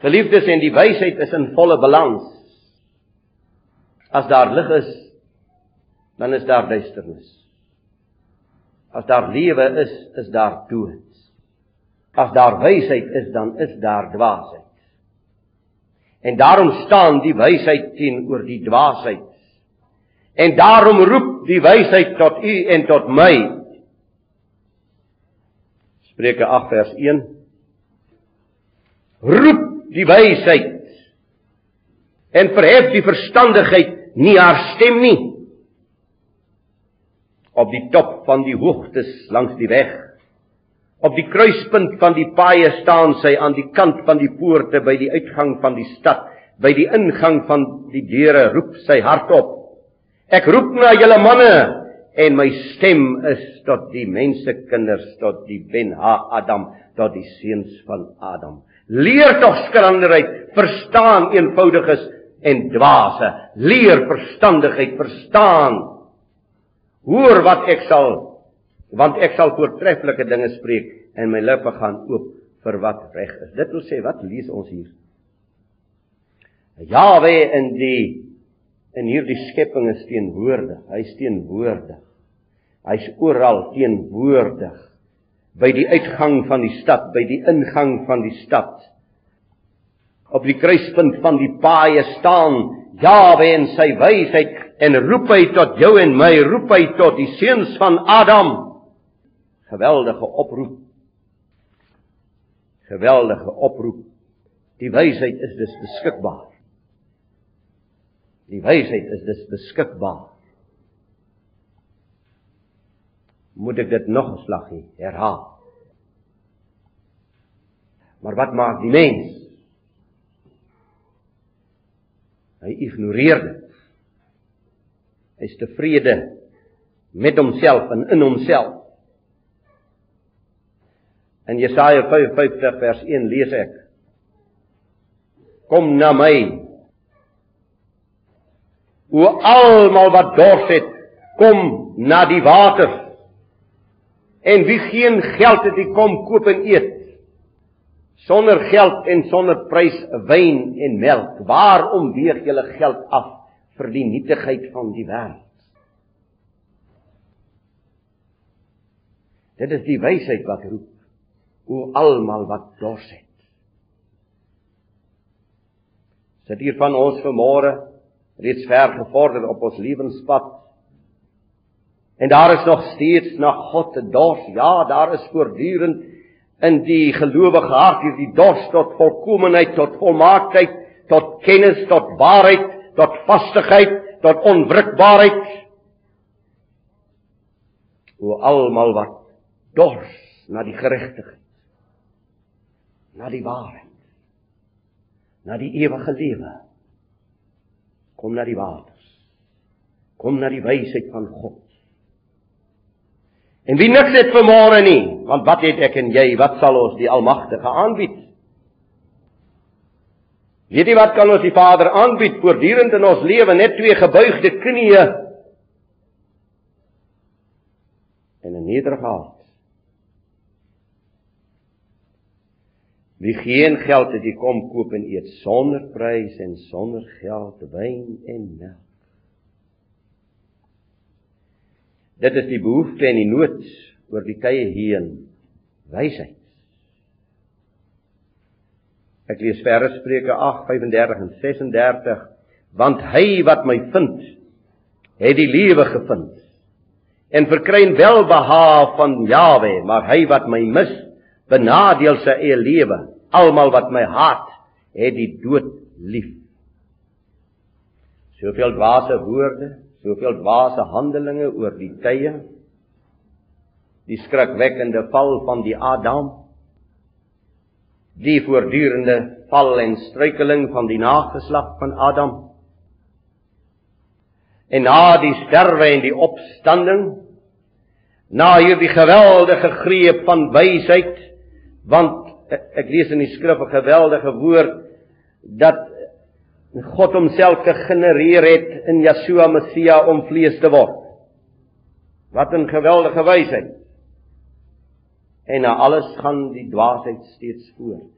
Geliefdes en die wysheid is in volle balans. As daar lig is, dan is daar duisternis. As daar lewe is, is daar dood. As daar wysheid is, dan is daar dwaasheid. En daarom staan die wysheid teenoor die dwaasheid. En daarom roep die wysheid tot u en tot my. Spreuke 8 vers 1 Roep die wysheid. En verhef die verstandigheid nie haar stem nie. Op die top van die hoogtes langs die weg. Op die kruispunt van die paaie staan sy aan die kant van die poorte by die uitgang van die stad. By die ingang van die deure roep sy hardop ek roep na julle manne en my stem is tot die mense kinders tot die ben ha adam tot die seuns van adam Leer tog skranderheid, verstaan eenvoudiges en dwaase. Leer verstandigheid, verstaan. Hoor wat ek sal want ek sal voortreffelike dinge spreek en my lippe gaan oop vir wat reg is. Dit wil sê wat lees ons hier? Jahwe in die in hierdie skepping is teenwoordig. Hy's teenwoordig. Hy's oral teenwoordig by die uitgang van die stad, by die ingang van die stad. Op die kruispunt van die paaie staan Jawe en sy wysheid en roep hy tot jou en my, roep hy tot die seuns van Adam. Geweldige oproep. Geweldige oproep. Die wysheid is dus beskikbaar. Die wysheid is dus beskikbaar. Moet ek dit nog 'n slaggie herhaal. Maar wat maak die mens? Hy ignoreer dit. Hy's tevrede met homself en in homself. In Jesaja 55 vers 1 lees ek: Kom na my. O almal wat dors het, kom na die water. En wie geen geld het, die kom koop en eet. Sonder geld en sonder prys wyn en melk. Waarom weeg julle geld af vir die nietigheid van die wêreld? Dit is die wysheid wat roep o almal wat dors het. Sit hier van ons vanmôre reeds ver gevorder op ons lewenspad En daar is nog steeds na God te dors. Ja, daar is voortdurend in die gelowige hart hierdie dors tot volkomeenheid, tot volmaaktheid, tot kennis, tot waarheid, tot vastigheid, tot onwrikbaarheid. O almal wat dors na die geregtigheid, na die waarheid, na die ewige lewe. Kom na die waters. Kom na die wysheid van God. En wie niks het vir môre nie, want wat het ek en jy, wat sal ons die Almagtige aanbied? Weet jy wat kan ons die Vader aanbied voortdurend in ons lewe net twee gebuigde knieë en 'n nederige hart. Wie geen geld het, die kom koop en eet sonder prys en sonder geld wyn en melk. Dit is die behoefte en die nood oor die tye heen. Wysheid. Ek lees verse Spreuke 8:35 en 36 want hy wat my vind het die lewe gevind. En verkry welbehae van Jawe maar hy wat my mis benadeel sy eie lewe. Almal wat my haat het die dood lief. Soveel dwaase woorde soveel dwaase handelinge oor die tye. Die skrikwekkende val van die Adam. Die voortdurende val en struikeling van die nageslag van Adam. En na die sterwe en die opstanding na hierdie geweldige greep van wysheid want ek lees in die skrif 'n geweldige woord dat God homself gegenereer het in Yeshua Messia om vlees te word. Wat 'n geweldige wysheid. En na alles gaan die dwaasheid steeds voort.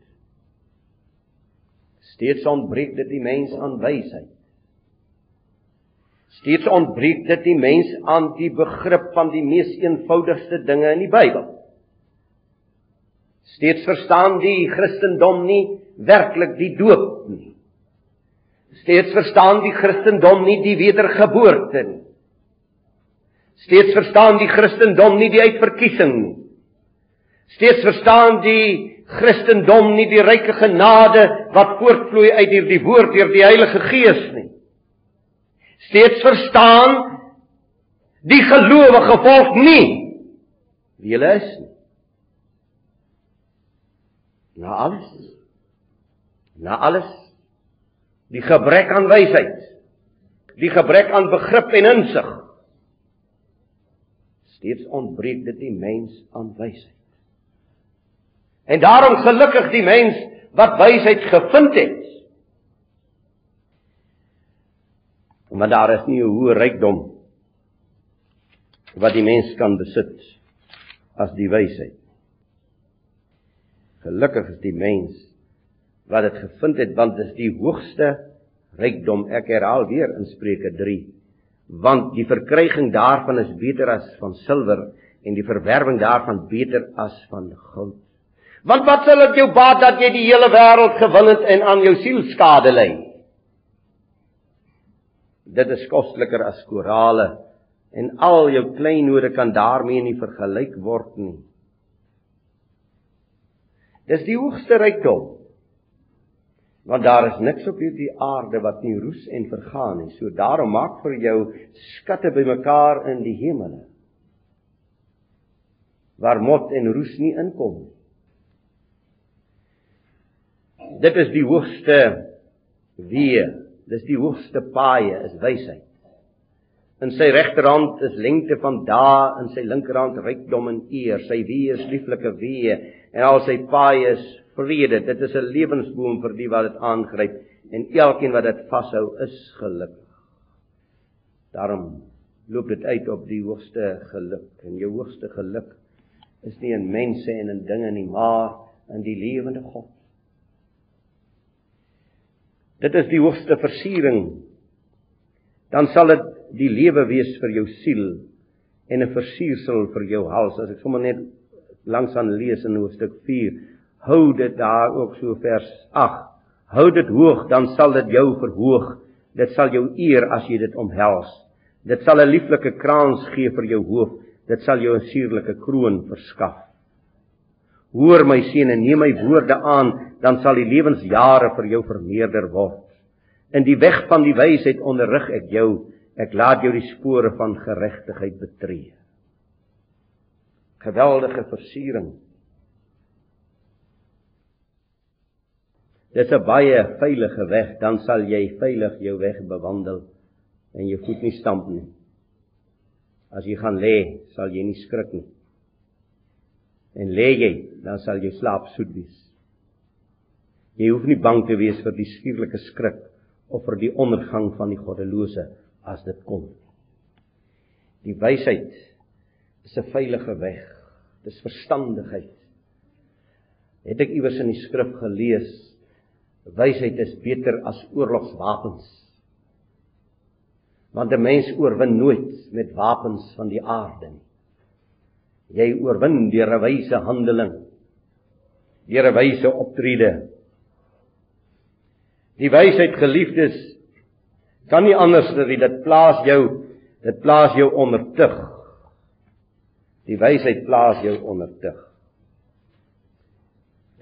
Steeds ontbreek dit die mens aan wysheid. Steeds ontbreek dit die mens aan die begrip van die mees eenvoudigste dinge in die Bybel. Steeds verstaan die Christendom nie werklik die doop nie. Steeds verstaan die Christendom nie die wedergeboorte nie. Steeds verstaan die Christendom nie die uitverkiesing nie. Steeds verstaan die Christendom nie die ryke genade wat voortvloei uit hierdie woord deur die Heilige Gees nie. Steeds verstaan die gelowige volk nie wie hulle is nie. Na alles. Na alles. Die gebrek aan wysheid. Die gebrek aan begrip en insig. Steeds ontbreek dit die mens aan wysheid. En daarom gelukkig die mens wat wysheid gevind het. Maar daar is nie 'n hoë rykdom wat die mens kan besit as die wysheid. Gelukkig is die mens wat dit gevind het want dit is die hoogste rykdom. Ek herhaal weer in Spreuke 3. Want die verkryging daarvan is beter as van silwer en die verwerwing daarvan beter as van goud. Want wat sal dit jou baat dat jy die hele wêreld gewin het en aan jou siel skade ly? Dit is kostliker as korale en al jou kleinode kan daarmee nie vergelyk word nie. Dis die hoogste rykdom. Want daar is niks op hierdie aarde wat nie roes en vergaan nie. So daarom maak vir jou skatte bymekaar in die hemele. Waar mot en roes nie inkom nie dit is die hoogste wee. Dis die hoogste paaie is wysheid. In sy regterhand is lengte van dae, in sy linkerhand rykdom en eer. Sy wee is lieflike wee en al sy paaie is vrede. Dit is 'n lewensboom vir die wat dit aangryp en elkeen wat dit vashou is gelukkig. Daarom loop dit uit op die hoogste geluk en jou hoogste geluk is nie in mense en in dinge nie, maar in die lewende God. Dit is die hoogste versiering. Dan sal dit die lewe wees vir jou siel en 'n versiersel vir jou hals. As ek sommer net langs aan lees in hoofstuk 4, hou dit daar ook so vers 8. Hou dit hoog, dan sal dit jou verhoog. Dit sal jou eer as jy dit omhels. Dit sal 'n lieflike krans gee vir jou hoof. Dit sal jou 'n suurlike kroon verskaf. Hoor my seun en neem my woorde aan, dan sal die lewensjare vir jou vermeerder word. In die weg van die wysheid onderrig ek jou, ek laat jou die spore van geregtigheid betree. Geweldige versiering. Dis 'n baie veilige weg, dan sal jy veilig jou weg bewandel en jou voet nie stamp nie. As jy gaan lê, sal jy nie skrik nie en lê jy, dan sal jou slaap soet wees. Jy hoef nie bang te wees vir die skierlike skrik of vir die ondergang van die goddelose as dit kom. Die wysheid is 'n veilige weg. Dis verstandigheid. Het ek iewers in die skrif gelees, wysheid is beter as oorlogswapens. Want 'n mens oorwin nooit met wapens van die aarde nie. Jy oorwin deur 'n wyse handeling. Deur 'n wyse optrede. Die wysheid geliefdes kan nie anders as dit plaas jou, dit plaas jou onder tug. Die wysheid plaas jou onder tug.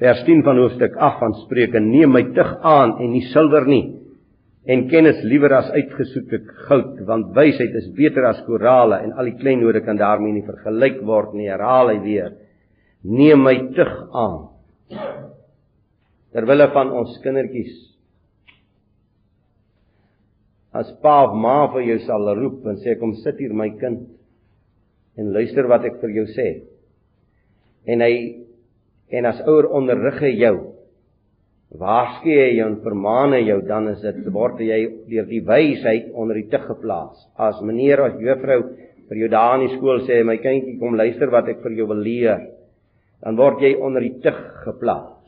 Vers 10 van hoofstuk 8 van Spreuke: Neem my tug aan en nie silwer nie en kennis liewer as uitgesoekte goud want wysheid is beter as korale en al die kleinode kan daarmee nie vergelyk word nie. Herhaal hy weer neem my tug aan. Terwyl van ons kindertjies as pa of ma vir jou sal roep en sê kom sit hier my kind en luister wat ek vir jou sê en hy en as ouer onderrig hy jou waarsku jy jou en vermaan jou dan is dit word jy deur die wysheid onder die tug geplaas. As meneer of juffrou vir jou daar in die skool sê my kindjie kom luister wat ek vir jou wil leer, dan word jy onder die tug geplaas.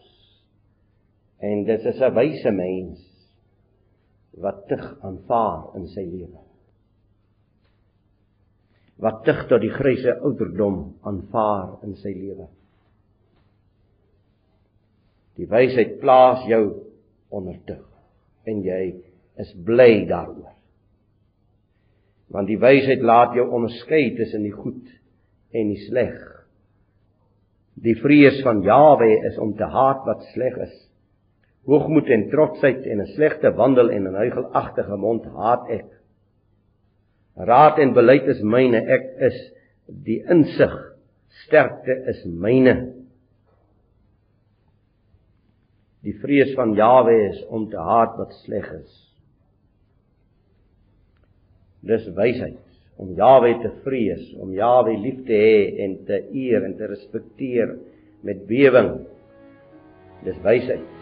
En dit is 'n wyse mens wat tug aanvaar in sy lewe. Wat tug tot die grysse ouderdom aanvaar in sy lewe. Die wysheid plaas jou onder tug en jy is bly daaroor. Want die wysheid laat jou onderskei tussen die goed en die sleg. Die vrees van Jawe is om te haat wat sleg is. Hoogmoed en trotsheid en 'n slegte wandel en 'n huigelagtige mond haat ek. Raad en beleid is myne, ek is die insig, sterkte is myne. Die vrees van Jawe is om te haat wat sleg is. Dis wysheid om Jawe te vrees, om Jawe lief te hê en te eer en te respekteer met bewering. Dis wysheid.